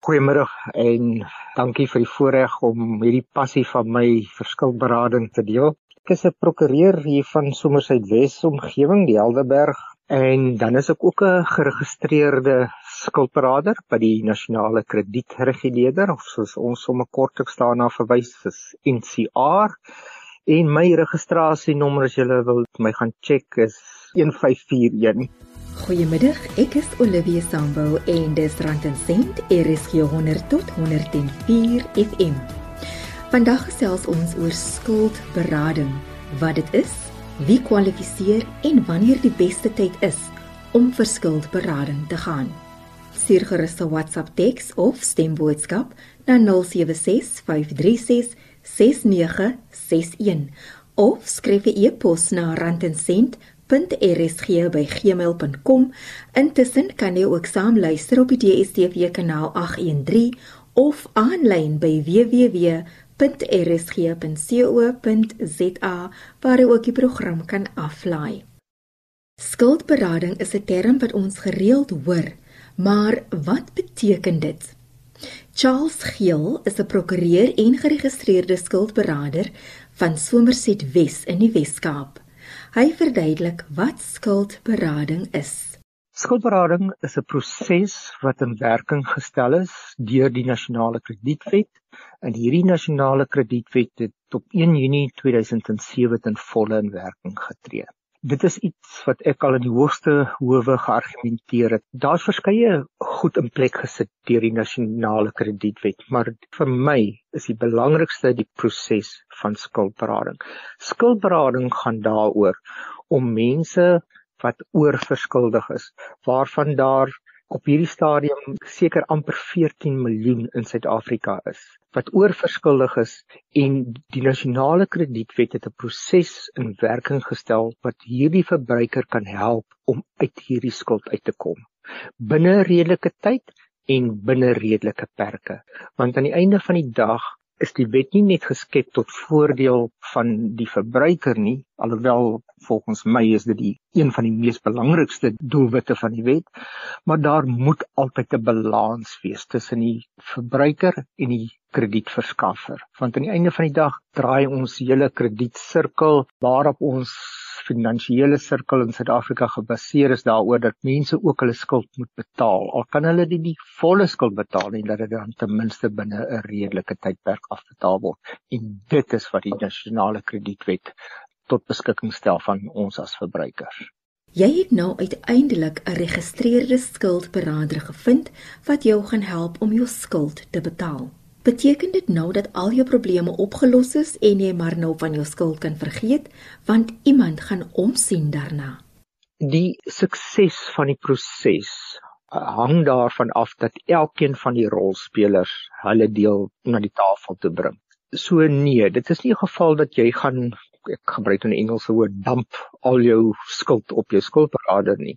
Goeiemiddag en dankie vir die voorreg om hierdie passie van my verskilberading te deel. Ek is 'n prokureur hier van Somersuidwes omgewing, die Helderberg, en dan is ek ook 'n geregistreerde skuldberader by die Nasionale Kredietreguleerder of soos ons sommer kortliks daarna verwys is NCR. En my registrasienommer as jy wil my gaan check is 1541. Goeiemiddag, ek is Olivia Sambo en dis Rand en Sent RSG 100 tot 104 FM. Vandag gesels ons oor skuldberading, wat dit is, wie kwalifiseer en wanneer die beste tyd is om vir skuldberading te gaan. Stuur gerus 'n WhatsApp teks of stemboodskap na 0765366961 of skryf 'n e-pos na randencent@ rsg@gmail.com. Intussen kan jy ook saam luister op die DSTV kanaal 813 of aanlyn by www.rsg.co.za waar jy ook die program kan aflaai. Skuldberading is 'n term wat ons gereeld hoor, maar wat beteken dit? Charles Geel is 'n prokureur en geregistreerde skuldberader van Somerset Wes in die Wes-Kaap. Hy verduidelik wat skuldberading is. Skuldberading is 'n proses wat in werking gestel is deur die Nasionale Kredietwet. En hierdie Nasionale Kredietwet het op 1 Junie 2007 ten volle in werking getree. Dit is iets wat ek al in die hoogste howe geargumenteer het. Daar's verskeie goed in plek gesit deur die nasionale kredietwet, maar vir my is die belangrikste die proses van skuldberading. Skuldberading gaan daaroor om mense wat oorverskuldig is, waarvan daar op hierdie stadium seker amper 14 miljoen in Suid-Afrika is wat oorverskuldig is en die nasionale kredietwet het 'n proses in werking gestel wat hierdie verbruiker kan help om uit hierdie skuld uit te kom binne redelike tyd en binne redelike perke. Want aan die einde van die dag is die wet nie net geskep tot voordeel van die verbruiker nie alhoewel volgens my is dit die een van die mees belangrikste doelwitte van die wet maar daar moet altyd 'n balans wees tussen die verbruiker en die kredietverskaffer. Want aan die einde van die dag draai ons hele kredietsirkel waarop ons finansiële sirkel in Suid-Afrika gebaseer is daaroor dat mense ook hulle skuld moet betaal. Al kan hulle dit die volle skuld betaal nie, dat dit dan ten minste binne 'n redelike tydperk afbetaal word. En dit is wat die nasionale kredietwet tot beskikking stel van ons as verbruikers. Jy het nou uiteindelik 'n geregistreerde skuldberader gevind wat jou gaan help om jou skuld te betaal. Beteken dit nou dat al jou probleme opgelos is en jy maar nou van jou skuld kan vergeet, want iemand gaan omsien daarna? Die sukses van die proses uh, hang daarvan af dat elkeen van die rolspelers hulle deel na die tafel toe bring. So nee, dit is nie 'n geval dat jy gaan ek gebruik 'n Engelse woord dump al jou skuld op jou skuldberader nie.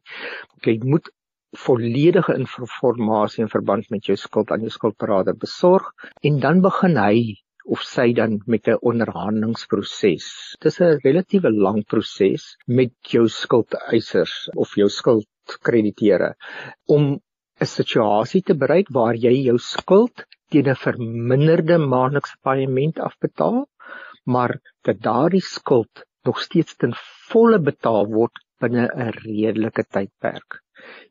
Jy moet volledige inligting in verband met jou skuld aan jou skuldberader besorg en dan begin hy of sy dan met 'n onderhandelingsproses. Dit is 'n relatiewe lang proses met jou skuldeisers of jou skuldkrediteure om 'n situasie te bereik waar jy jou skuld teen 'n verminderde maandelikse paaiement afbetaal, maar dat daardie skuld nog steeds ten volle betaal word binne 'n redelike tydperk.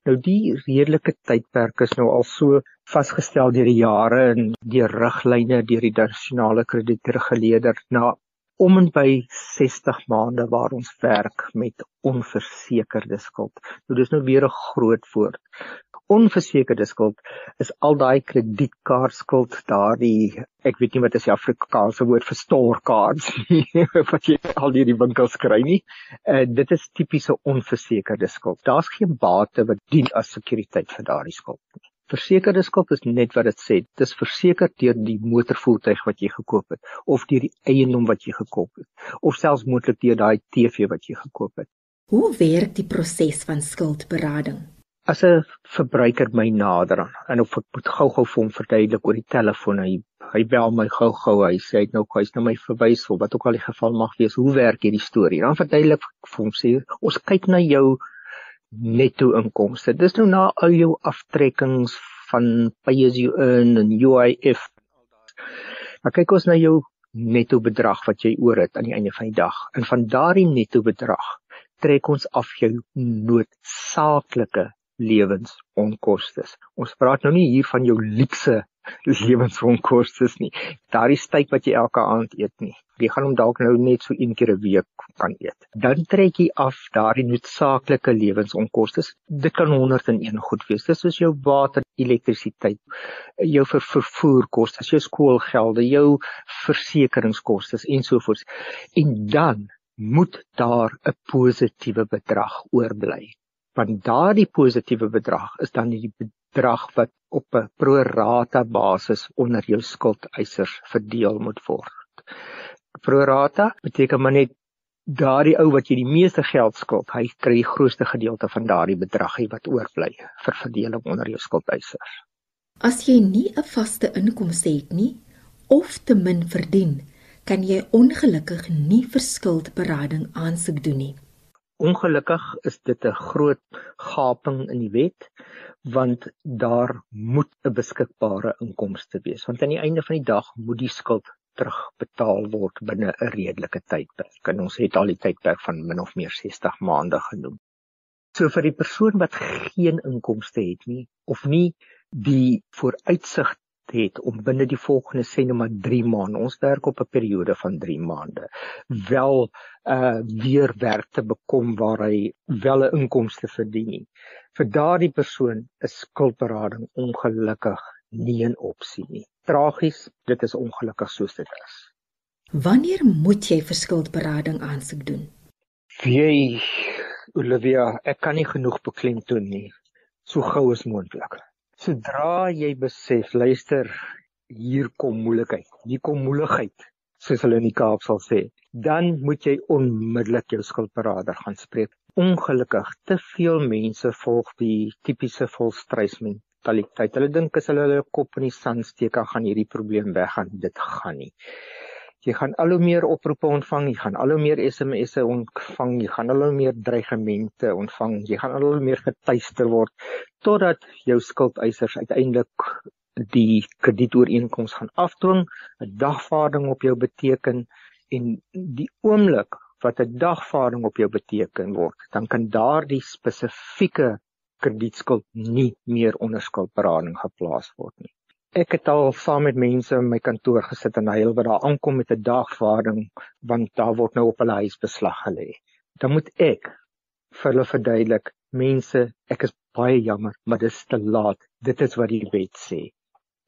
Nou die redelike tydperk is nou al so vasgestel deur die jare en deur riglyne deur die nasionale kredietreguleerder na om en by 60 maande waar ons werk met onversekerde skuld. Nou dis nou weer 'n groot woord. Onversekerde skuld is al daai kredietkaartskuld, daardie ek weet nie wat is die Afrikaanse woord vir storekaarts wat jy al hierdie winkels kry nie. Uh dit is tipiese onversekerde skuld. Daar's geen bate wat dien as sekuriteit vir daardie skuld nie. Versekerde skuld is net wat dit sê. Dit is verseker deur die motorvoertuig wat jy gekoop het of deur die eiendom wat jy gekoop het of selfs moontlik deur daai TV wat jy gekoop het. Hoe werk die proses van skuldberading? as 'n verbruiker my nader aan en of ek moet gou-gou vir hom verduidelik oor die telefoon hy hy bel my gou-gou hy sê hy het nou hy's nou my verwysel wat ook al die geval mag wees hoe werk hierdie storie dan verduidelik ek vir hom sê ons kyk na jou netto inkomste dis nou na al jou aftrekkings van pay as you earn en UIF. Maar kyk ons na jou netto bedrag wat jy oor het aan die einde van die dag. En van daardie netto bedrag trek ons af jou noodsaaklike lewensonkoste. Ons praat nou nie hier van jou luukse lewensonkoste nie. Daardie steak wat jy elke aand eet nie. Jy gaan hom dalk nou net so een keer 'n week kan eet. Dan trek jy af daardie noodsaaklike lewensonkoste. Dit kan 101 goed wees. Dis soos jou water, elektrisiteit, jou ver vervoerkoste, jou skoolgelde, jou versekeringskoste ensovoorts. En dan moet daar 'n positiewe bedrag oorbly want daardie positiewe bedrag is dan die bedrag wat op 'n pro rata basis onder jou skuldeisers verdeel moet word. Pro rata beteken maar net daardie ou wat jy die meeste geld skuld, hy kry die grootste gedeelte van daardie bedragie wat oorbly vir verdeling onder jou skuldeisers. As jy nie 'n vaste inkomste het nie of te min verdien, kan jy ongelukkig nie vir skuldberading aansoek doen nie. Ongelukkig is dit 'n groot gaping in die wet want daar moet 'n beskikbare inkomste wees want aan die einde van die dag moet die skuld terugbetaal word binne 'n redelike tydperk. En ons het al die tydperk van min of meer 60 maande genoem. So vir die persoon wat geen inkomste het nie of nie die vooruitsig het om binne die volgende sê net maar 3 maande ons werk op 'n periode van 3 maande wel uh weer werk te bekom waar hy wel 'n inkomste verdien nie. Vir daardie persoon is skuldberading ongelukkig nie 'n opsie nie. Tragies, dit is ongelukkig soos dit is. Wanneer moet jy vir skuldberading aansoek doen? Jy Olivia, ek kan nie genoeg beklemtoon nie. So gou as moontlik. Sodra jy besef, luister, hier kom moeilikheid. Hier kom moeilikheid, soos hulle in die Kaap sal sê, dan moet jy onmiddellik jou skuldberader gaan spreek. Ongelukkig te veel mense volg die tipiese volstrysmentaliteit. Hulle dink as hulle hulle kop in die sand steek, gaan hierdie probleem weggaan. Dit gaan nie jy gaan al hoe meer oproepe ontvang, jy gaan al hoe meer SMS'e ontvang, jy gaan al hoe meer dreigemente ontvang, jy gaan al hoe meer getuister word totdat jou skuldeisers uiteindelik die kredietooreenkoms gaan afdwing, 'n dagvaarding op jou beteken en die oomblik wat 'n dagvaarding op jou beteken word, dan kan daardie spesifieke kredietskuld nie meer onder skuldberading geplaas word nie. Ek het al saam met mense in my kantoor gesit en hulle wat daar aankom met 'n dagvaarding want daar word nou op hulle huis beslag gelê. Dan moet ek vir hulle verduidelik, mense, ek is baie jammer, maar dit is te laat. Dit is wat die wet sê.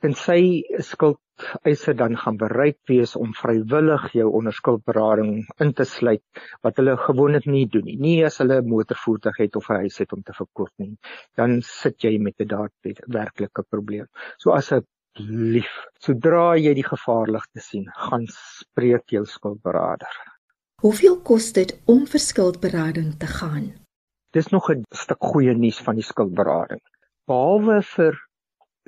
Tensy skuldeise dan gaan bereid wees om vrywillig jou onderskuldberading in te sluit wat hulle gewoonlik nie doen nie. Nie as hulle 'n motorvoertuig het of 'n huis het om te verkoop nie. Dan sit jy met 'n daadwerklike probleem. So as 'n lief. Sodra jy die gevaarligte sien, gaan spreek jou skuldberader. Hoeveel kos dit om vir skuldberading te gaan? Dis nog 'n stuk goeie nuus van die skuldberading. Behalwe vir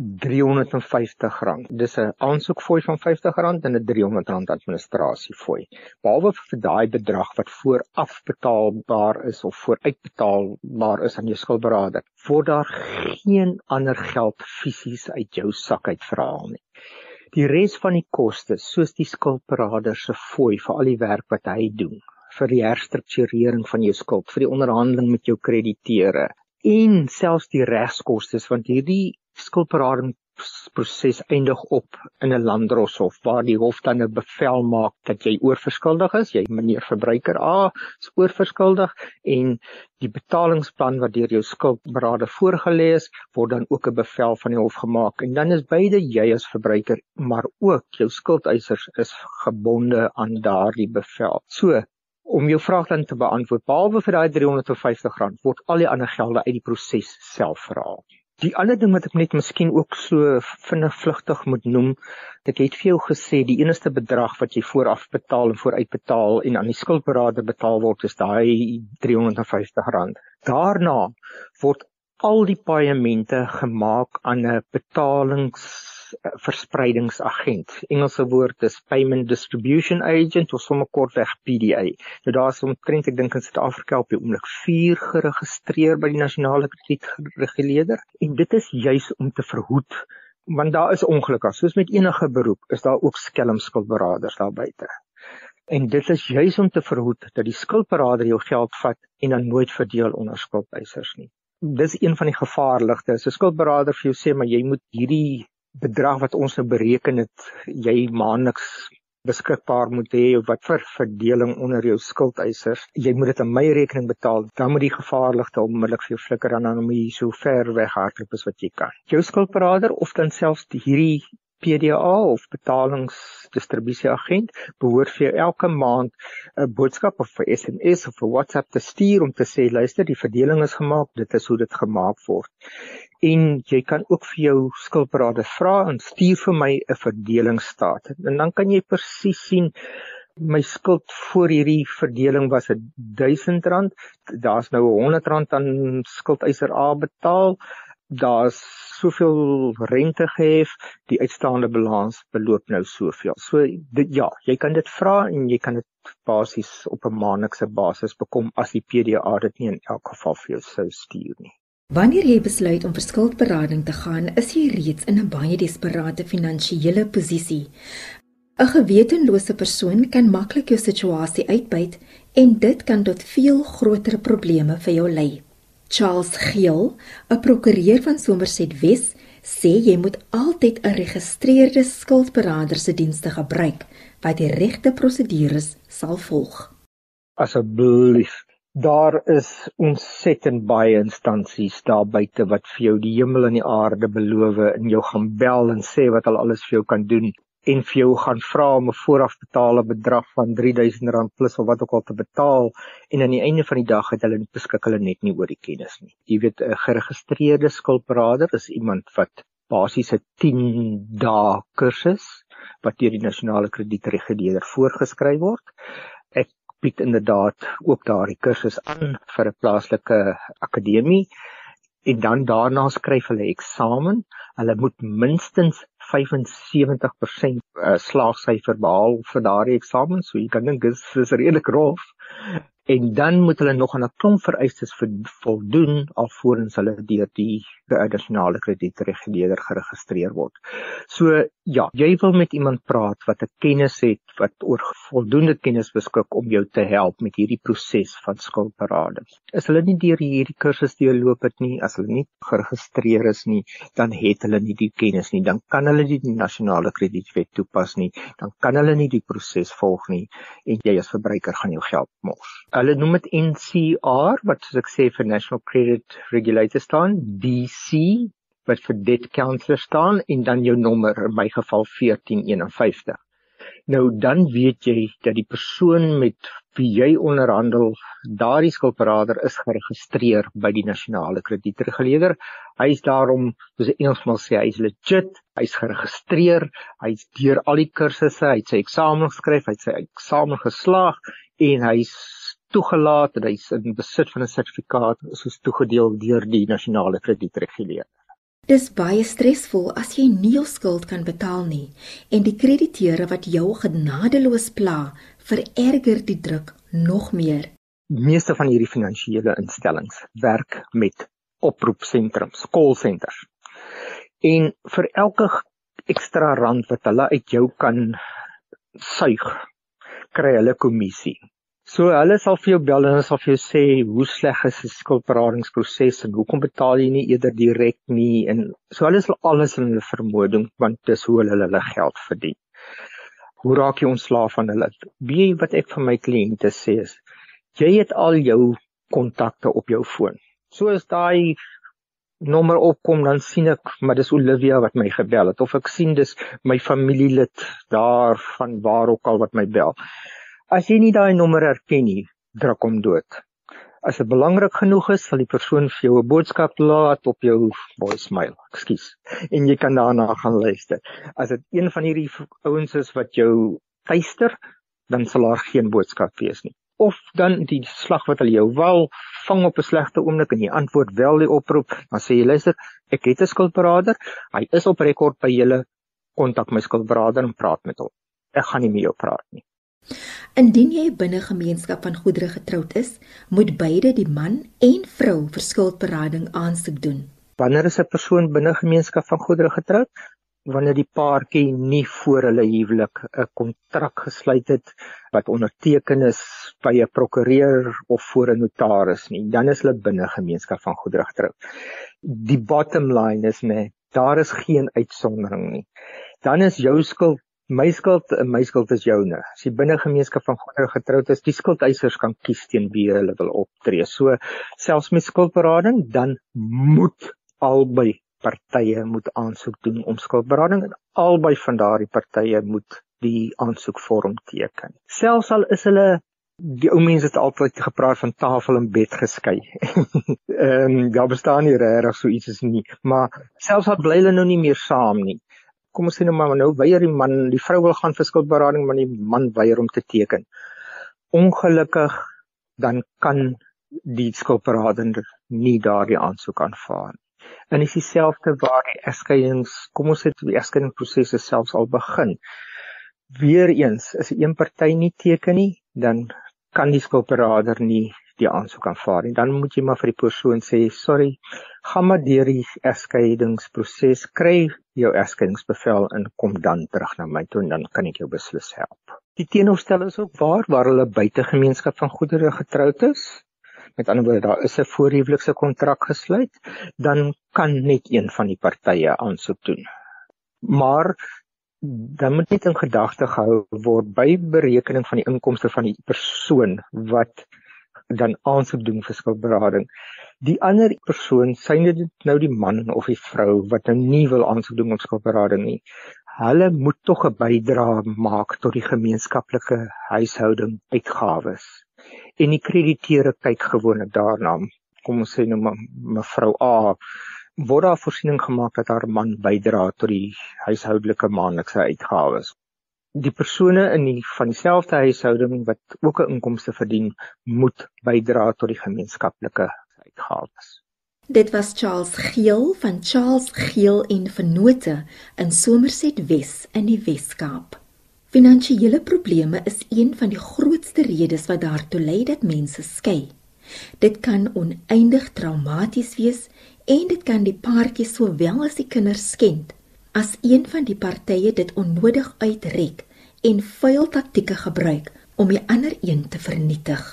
R350. Dis 'n aansoekfooi van R50 en 'n R300 administrasiefooi. Behalwe vir daai bedrag wat vooraf betaalbaar is of vooruitbetaalbaar is aan jou skuldberader, word daar geen ander geld fisies uit jou sak uitverhaal nie. Die res van die kostes, soos die skuldberader se fooi vir al die werk wat hy doen, vir die herstrukturering van jou skuld, vir die onderhandeling met jou krediteure en selfs die regskoste want hierdie skuldberadingsproses eindig op in 'n landdroshof waar die hof dan 'n bevel maak dat jy oorverskuldig is, jy meneer verbruiker A is oorverskuldig en die betalingsplan wat deur jou skuldberader voorgelê is, word dan ook 'n bevel van die hof gemaak en dan is beide jy as verbruiker maar ook jou skuldeisers is gebonde aan daardie bevel. So Om jou vraag dan te beantwoord, behalwe vir daai R350, word al die ander gelde uit die proses self verhaal. Die ander ding wat ek net miskien ook so vinnig vlugtig moet noem, ek het vir jou gesê die enigste bedrag wat jy vooraf betaal en vooruitbetaal en aan die skuldberader betaal word is daai R350. Daarna word al die paemente gemaak aan 'n betalings verspreidingsagent. Engelse woord is payment distribution agent of sommer kortweg PDA. Nou daar is omtrent ek dink in Suid-Afrika op die oomblik 4 geregistreer by die nasionale kredietreguleerder en dit is juis om te verhoed want daar is ongelukke. Soos met enige beroep is daar ook skelmskuldberaders daar buite. En dit is juis om te verhoed dat die skuldberader jou geld vat en dan nooit verdeel onder skuldeisers nie dis een van die gevaarligste. So skuldberader vir jou sê maar jy moet hierdie bedrag wat ons nou bereken het, jy maandeliks beskikbaar moet hê of wat vir verdeling onder jou skuldeisers. Jy moet dit aan my rekening betaal. Dan moet die gevaarligste onmiddellik vir jou flikker aan dan om jy so ver weghardloop as wat jy kan. Jou skuldberader of dan selfs hierdie PDA of betalingsdistribusieagent behoort vir elke maand 'n boodskap of 'n SMS of 'n WhatsApp te stuur om te sê luister die verdeling is gemaak dit is hoe dit gemaak word. En jy kan ook vir jou skuldberader vra en stuur vir my 'n verdelingsstaat en dan kan jy presies sien my skuld voor hierdie verdeling was R1000 daar's nou R100 aan skuldeiser A betaal daar's soveel rente gehef, die uitstaande balans beloop nou soveel. So dit ja, jy kan dit vra en jy kan dit basies op 'n maandelikse basis bekom as die PDA dit nie in elk geval vir jou sou stuur nie. Wanneer jy besluit om vir skuldberading te gaan, is jy reeds in 'n baie desperate finansiële posisie. 'n Gewetenlose persoon kan maklik jou situasie uitbuit en dit kan tot veel groter probleme vir jou lei. Charles Geel, 'n prokureur van Somerset Wes, sê jy moet altyd 'n geregistreerde skuldberader se dienste gebruik wat die regte prosedures sal volg. Asseblief, daar is ontsettend baie instansies daar buite wat vir jou die hemel en die aarde beloof en jou gaan bel en sê wat hulle alles vir jou kan doen en vir jou gaan vra om 'n voorafbetaalde bedrag van R3000 plus of wat ook al te betaal en aan die einde van die dag het hulle nie beskik hulle net nie oor die kennis nie. Jy weet 'n geregistreerde skuldberader is iemand wat basies 'n 10 dae kursus wat deur die nasionale kredietreguleerder voorgeskryf word. Ek bied inderdaad ook daardie kursus aan vir 'n plaaslike akademie en dan daarna skryf hulle eksamen. Hulle moet minstens 75% uh, slaagsyfer behaal vir daardie eksamen. So jy kan dink dis is redelik rof. En dan moet hulle nog aan 'n klomp vereistes voldoen alvorens hulle deur die nasionale kredietreguleerder geregistreer word. So ja, jy wil met iemand praat wat 'n kennis het wat oor voldoende kennis beskik om jou te help met hierdie proses van skuldberading. As hulle nie deur hierdie kursus deurloop het nie, as hulle nie geregistreer is nie, dan het hulle nie die kennis nie. Dan kan hulle nie die nasionale kredietwet toepas nie. Dan kan hulle nie die proses volg nie en jy as verbruiker gaan jou geld mors hulle noem dit NCR wat soos ek sê vir National Credit Regulator staan, DC wat vir Debt Counselor staan en dan jou nommer in my geval 1451. Nou dan weet jy dat die persoon met wie jy onderhandel, daardie skuldberader is geregistreer by die nasionale kredietreguleerder. Hy is daarom, soos die Engelsman sê, hy is legit, hy's geregistreer, hy's deur al die kursusse, hy het sy eksamen geskryf, hy het sy eksamen geslaag en hy's toegelaat en hy's in besit van 'n sertifikaat soos toegedeel deur die nasionale kredietreguleerder. Dis baie stresvol as jy nie jou skuld kan betaal nie en die krediteure wat jou genadeloos pla, vererger die druk nog meer. Meeste van hierdie finansiële instellings werk met oproepsentrums, call centers. En vir elke ekstra rand wat hulle uit jou kan suig, kry hulle kommissie. So hulle sal vir jou bel en hulle sal vir jou sê hoe sleg is die skuldberadingsproses en hoekom betaal jy nie eerder direk nie en so hulle sal alles in hulle vermoë doen want dis hoe hulle hulle geld verdien. Hoe raak jy ontslaaf van hulle? Wie wat ek vir my kliënte sê is jy het al jou kontakte op jou foon. So as daai nommer opkom dan sien ek maar dis Olivia wat my gebel het of ek sien dis my familielid daar van waar ook al wat my bel. As jy nie daai nommer herken nie, druk hom dood. As dit belangrik genoeg is, sal die persoon vir jou 'n boodskap laat op jou voicemail. Ekskuus. En jy kan daarna gaan luister. As dit een van hierdie ouens is wat jou tuister, dan sal daar geen boodskap wees nie. Of dan die slag wat hulle jou wel vang op 'n slegte oomblik en jy antwoord wel die oproep, dan sê jy luister, ek het 'n skuldberader. Hy is op rekord by julle. kontak my skildbrader en praat met hom. Ek gaan nie met jou praat nie. Indien jy binne gemeenskap van goedere getroud is, moet beide die man en vrou vir skuldberading aansoek doen. Wanneer is 'n persoon binne gemeenskap van goedere getroud? Wanneer die paartjie nie voor hulle huwelik 'n kontrak gesluit het wat onderteken is by 'n prokureur of voor 'n notaris nie, dan is hulle binne gemeenskap van goedere getroud. Die bottom line is nee, daar is geen uitsondering nie. Dan is jou skuld my skuld my skuld is joune. As jy binne gemeenskap van goedere getroud is, die skuldeisers kan kies teen wie hulle wil optree. So selfs met skuldberading, dan moet albei partye moet aansoek doen om skuldberading en albei van daardie partye moet die aansoekvorm teken. Selfs al is hulle die ou mense het altyd gepraat van tafel en bed geskei. Ehm um, daar bestaan nie regtig so iets as nie, maar selfs al bly hulle nou nie meer saam nie kom ons sê nou maar nou weier die man, die vrou wil gaan vir skuldberading, maar die man weier om te teken. Ongelukkig dan kan die skuldberader nie daardie aansoek aanvaar nie. En dis dieselfde waar die egskeidings, kom ons sê die egskeidingsproses selfs al begin. Weereens is 'n een party nie teken nie, dan kan die skuldberader nie die aansoek aanvaar nie. Dan moet jy maar vir die persoon sê, "Sorry, gaan maar deur die egskeidingsproses, kry jou egskeidingsbevel en kom dan terug na my toe en dan kan ek jou beslis help." Die teenoorstel is ook waar waar hulle buite gemeenskap van goedere getroud is. Met ander woorde, daar is 'n voorhuwelikse kontrak gesluit, dan kan net een van die partye aansoek doen. Maar dan moet net in gedagte gehou word by berekening van die inkomste van die persoon wat dan aansoek doen vir skuldberading. Die ander persoon, syne dit nou die man of die vrou wat nou nie wil aansoek doen om skuldberading nie, hulle moet tog 'n bydrae maak tot die gemeenskaplike huishouding uitgawes. En die krediteure kyk gewoonlik daarna. Kom ons sê nou mevrou A word daar voorsiening gemaak dat haar man bydra tot die huishoudelike maandelikse uitgawes die persone in die van dieselfde huishouding wat ook 'n inkomste verdien, moet bydra tot die gemeenskaplike uitgawes. Dit was Charles Geel van Charles Geel en Vennote in Somerset Wes in die Wes-Kaap. Finansiële probleme is een van die grootste redes wat daartoe lei dat mense skei. Dit kan oneindig traumaties wees en dit kan die paartjie sowel as die kinders skend as een van die partye dit onnodig uitrek en vuil taktieke gebruik om die ander een te vernietig.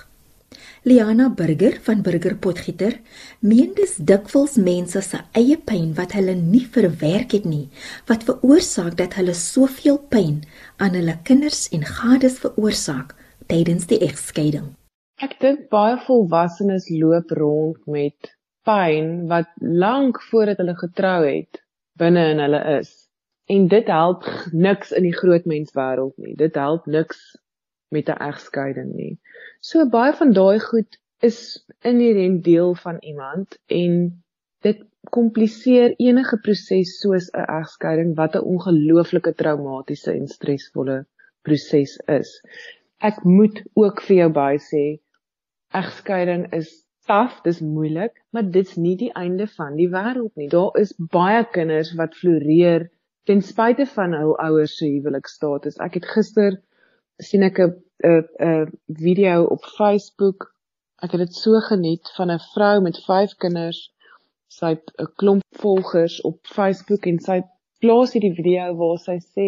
Liana Burger van Burger Potgieter meen dis dikwels mense se eie pyn wat hulle nie verwerk het nie wat veroorsaak dat hulle soveel pyn aan hulle kinders en gades veroorsaak tydens die egskeiding. Ek dink baie volwassenes loop rond met pyn wat lank voordat hulle getrou het binne in hulle is. En dit help niks in die groot menswêreld nie. Dit help niks met 'n egskeiding nie. So baie van daai goed is inherënt deel van iemand en dit kompliseer enige proses soos 'n egskeiding wat 'n ongelooflike traumatiese en stresvolle proses is. Ek moet ook vir jou by sê egskeiding is taaf, dis moeilik, maar dit's nie die einde van die wêreld nie. Daar is baie kinders wat floreer ten spyte van hul ouers se huwelikstatus. Ek het gister sien ek 'n 'n 'n video op Facebook. Ek het dit so geniet van 'n vrou met 5 kinders. Sy het 'n klomp volgers op Facebook en sy plaas hierdie video waar sy sê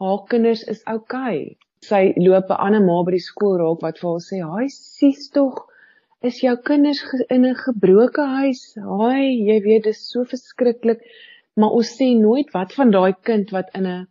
haar kinders is oukei. Sy loop 'n ander ma by die skool raak wat vir haar sê: "Haai, sies tog, is jou kinders in 'n gebroke huis? Haai, jy weet dis so verskriklik." Maar ons sê nooit wat van daai kind wat in 'n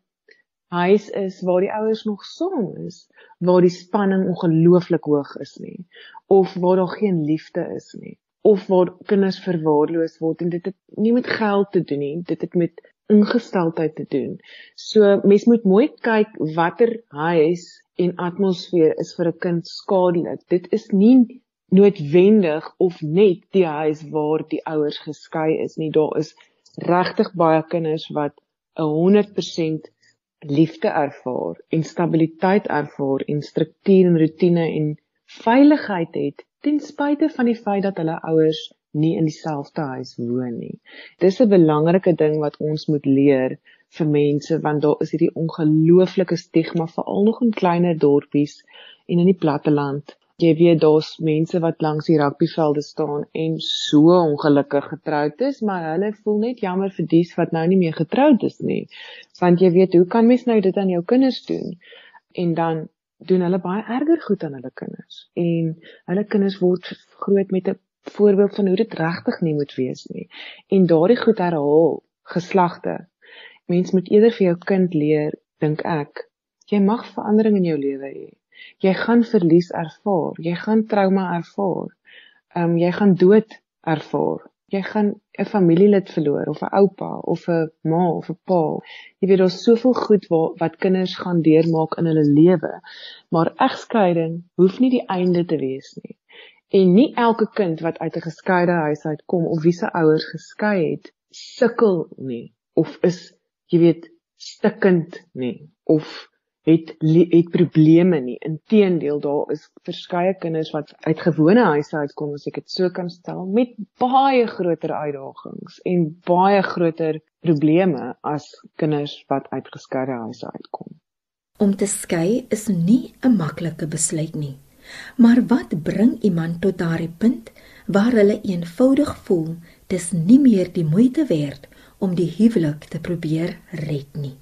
huis is waar die ouers nog saam is, waar die spanning ongelooflik hoog is nie, of waar daar geen liefde is nie, of waar kinders verwaarloos word en dit het nie met geld te doen nie, dit het met ingesteldheid te doen. So mens moet mooi kyk watter huis en atmosfeer is vir 'n kind skadelik. Dit is nie noodwendig of net die huis waar die ouers geskei is nie. Daar is regtig baie kinders wat 'n 100% liefde ervaar en stabiliteit ervaar en struktuur en rotine en veiligheid het ten spyte van die feit dat hulle ouers nie in dieselfde huis woon nie. Dis 'n belangrike ding wat ons moet leer vir mense want daar is hierdie ongelooflike stigma veral nog in kleiner dorpies en in die platteland. Jy weet daar's mense wat langs die rugbyvelde staan en so ongelukkig getroud is, maar hulle voel net jammer vir dies wat nou nie meer getroud is nie. Want jy weet, hoe kan mens nou dit aan jou kinders doen? En dan doen hulle baie erger goed aan hulle kinders. En hulle kinders word groot met 'n voorbeeld van hoe dit regtig nie moet wees nie. En daardie goed herhaal geslagte. Mens moet eerder vir jou kind leer, dink ek, jy mag verandering in jou lewe hê jy gaan verlies ervaar, jy gaan trauma ervaar. Ehm um, jy gaan dood ervaar. Jy gaan 'n familielid verloor of 'n oupa of 'n ma of 'n pa. Jy weet daar's soveel goed wat wat kinders gaan deurmaak in hulle lewe. Maar egskeiding hoef nie die einde te wees nie. En nie elke kind wat uit 'n geskeide huis uitkom of wie se ouers geskei het, sukkel nie of is jy weet stikkend nie of het het probleme nie. Inteendeel, daar is verskeie kinders wat uit gewone huise uitkom, as ek dit so kan stel, met baie groter uitdagings en baie groter probleme as kinders wat uit geskeide huise uitkom. Om te skei is nie 'n maklike besluit nie. Maar wat bring iemand tot daardie punt waar hulle eenvoudig voel dis nie meer die moeite werd om die huwelik te probeer red nie?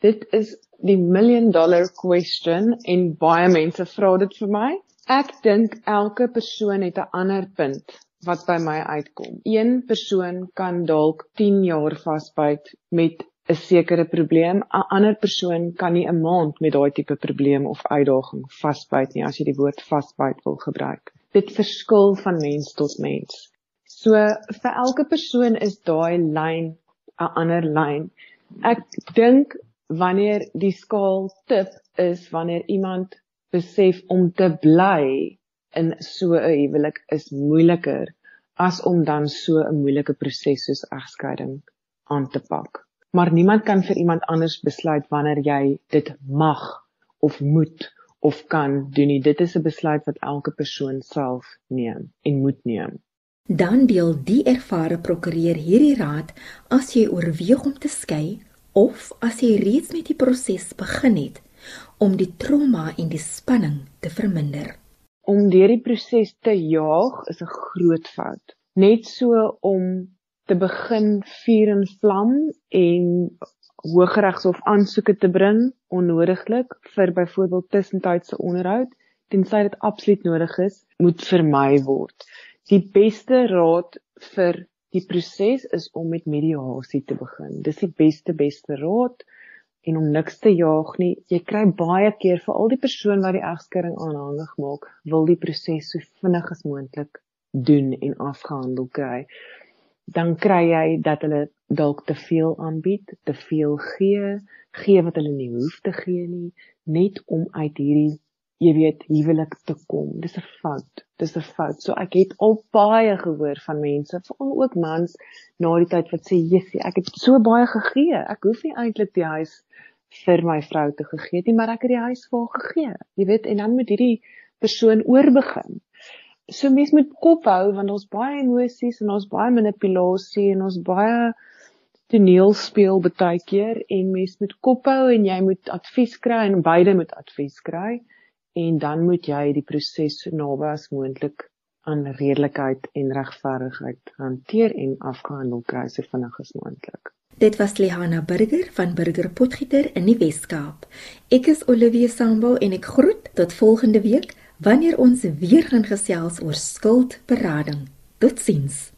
Dit is die million dollar question en baie mense vra dit vir my. Ek dink elke persoon het 'n ander punt wat by my uitkom. Een persoon kan dalk 10 jaar vasbyt met 'n sekere probleem. 'n Ander persoon kan nie 'n maand met daai tipe probleem of uitdaging vasbyt nie as jy die woord vasbyt wil gebruik. Dit verskil van mens tot mens. So vir elke persoon is daai lyn 'n ander lyn. Ek dink wanneer die skaal tip is wanneer iemand besef om te bly in so 'n huwelik is moeiliker as om dan so 'n moeilike proses soos egskeiding aan te pak. Maar niemand kan vir iemand anders besluit wanneer jy dit mag of moet of kan doen nie. Dit is 'n besluit wat elke persoon self neem en moet neem. Dan deel die ervare prokureur hierdie raad as jy oorweeg om te skei of as jy reeds met die proses begin het om die trauma en die spanning te verminder. Om deur die proses te jaag is 'n groot fout. Net so om te begin vuur en vlam en Hooggeregshof aansoeke te bring onnodiglik vir byvoorbeeld tussentydse onderhoud tensy dit absoluut nodig is, moet vermy word. Die beste raad vir Die proses is om met mediasie te begin. Dis die beste beste raad en om niks te jaag nie. Jy kry baie keer vir al die persoon wat die egskeiding aanhangig maak, wil die proses so vinnig as moontlik doen en afgehandel kry. Dan kry jy dat hulle dalk te veel aanbied, te veel gee, gee wat hulle nie hoef te gee nie, net om uit hierdie jy weet huwelik te kom. Dis 'n fout. Dis 'n fout. So ek het al baie gehoor van mense, veral ook mans na die tyd wat sê, "Jessie, ek het so baie gegee. Ek hoef nie eintlik die huis vir my vrou te gegee nie, maar ek het die huis vir haar gegee." Jy weet, en dan moet hierdie persoon oorbegin. So mens moet kop hou want ons baie emosies en ons baie manipulasie en ons baie toneel speel baie keer en mens moet kop hou en jy moet advies kry en beide moet advies kry en dan moet jy die proses so naby as moontlik aan redelikheid en regverdigheid hanteer en afgehandel kry so vinnig as moontlik. Dit was Lehana Burger van Burger Potgieter in die Wes-Kaap. Ek is Olivia Sambo en ek groet tot volgende week wanneer ons weer gaan gesels oor skuldberading. Totsiens.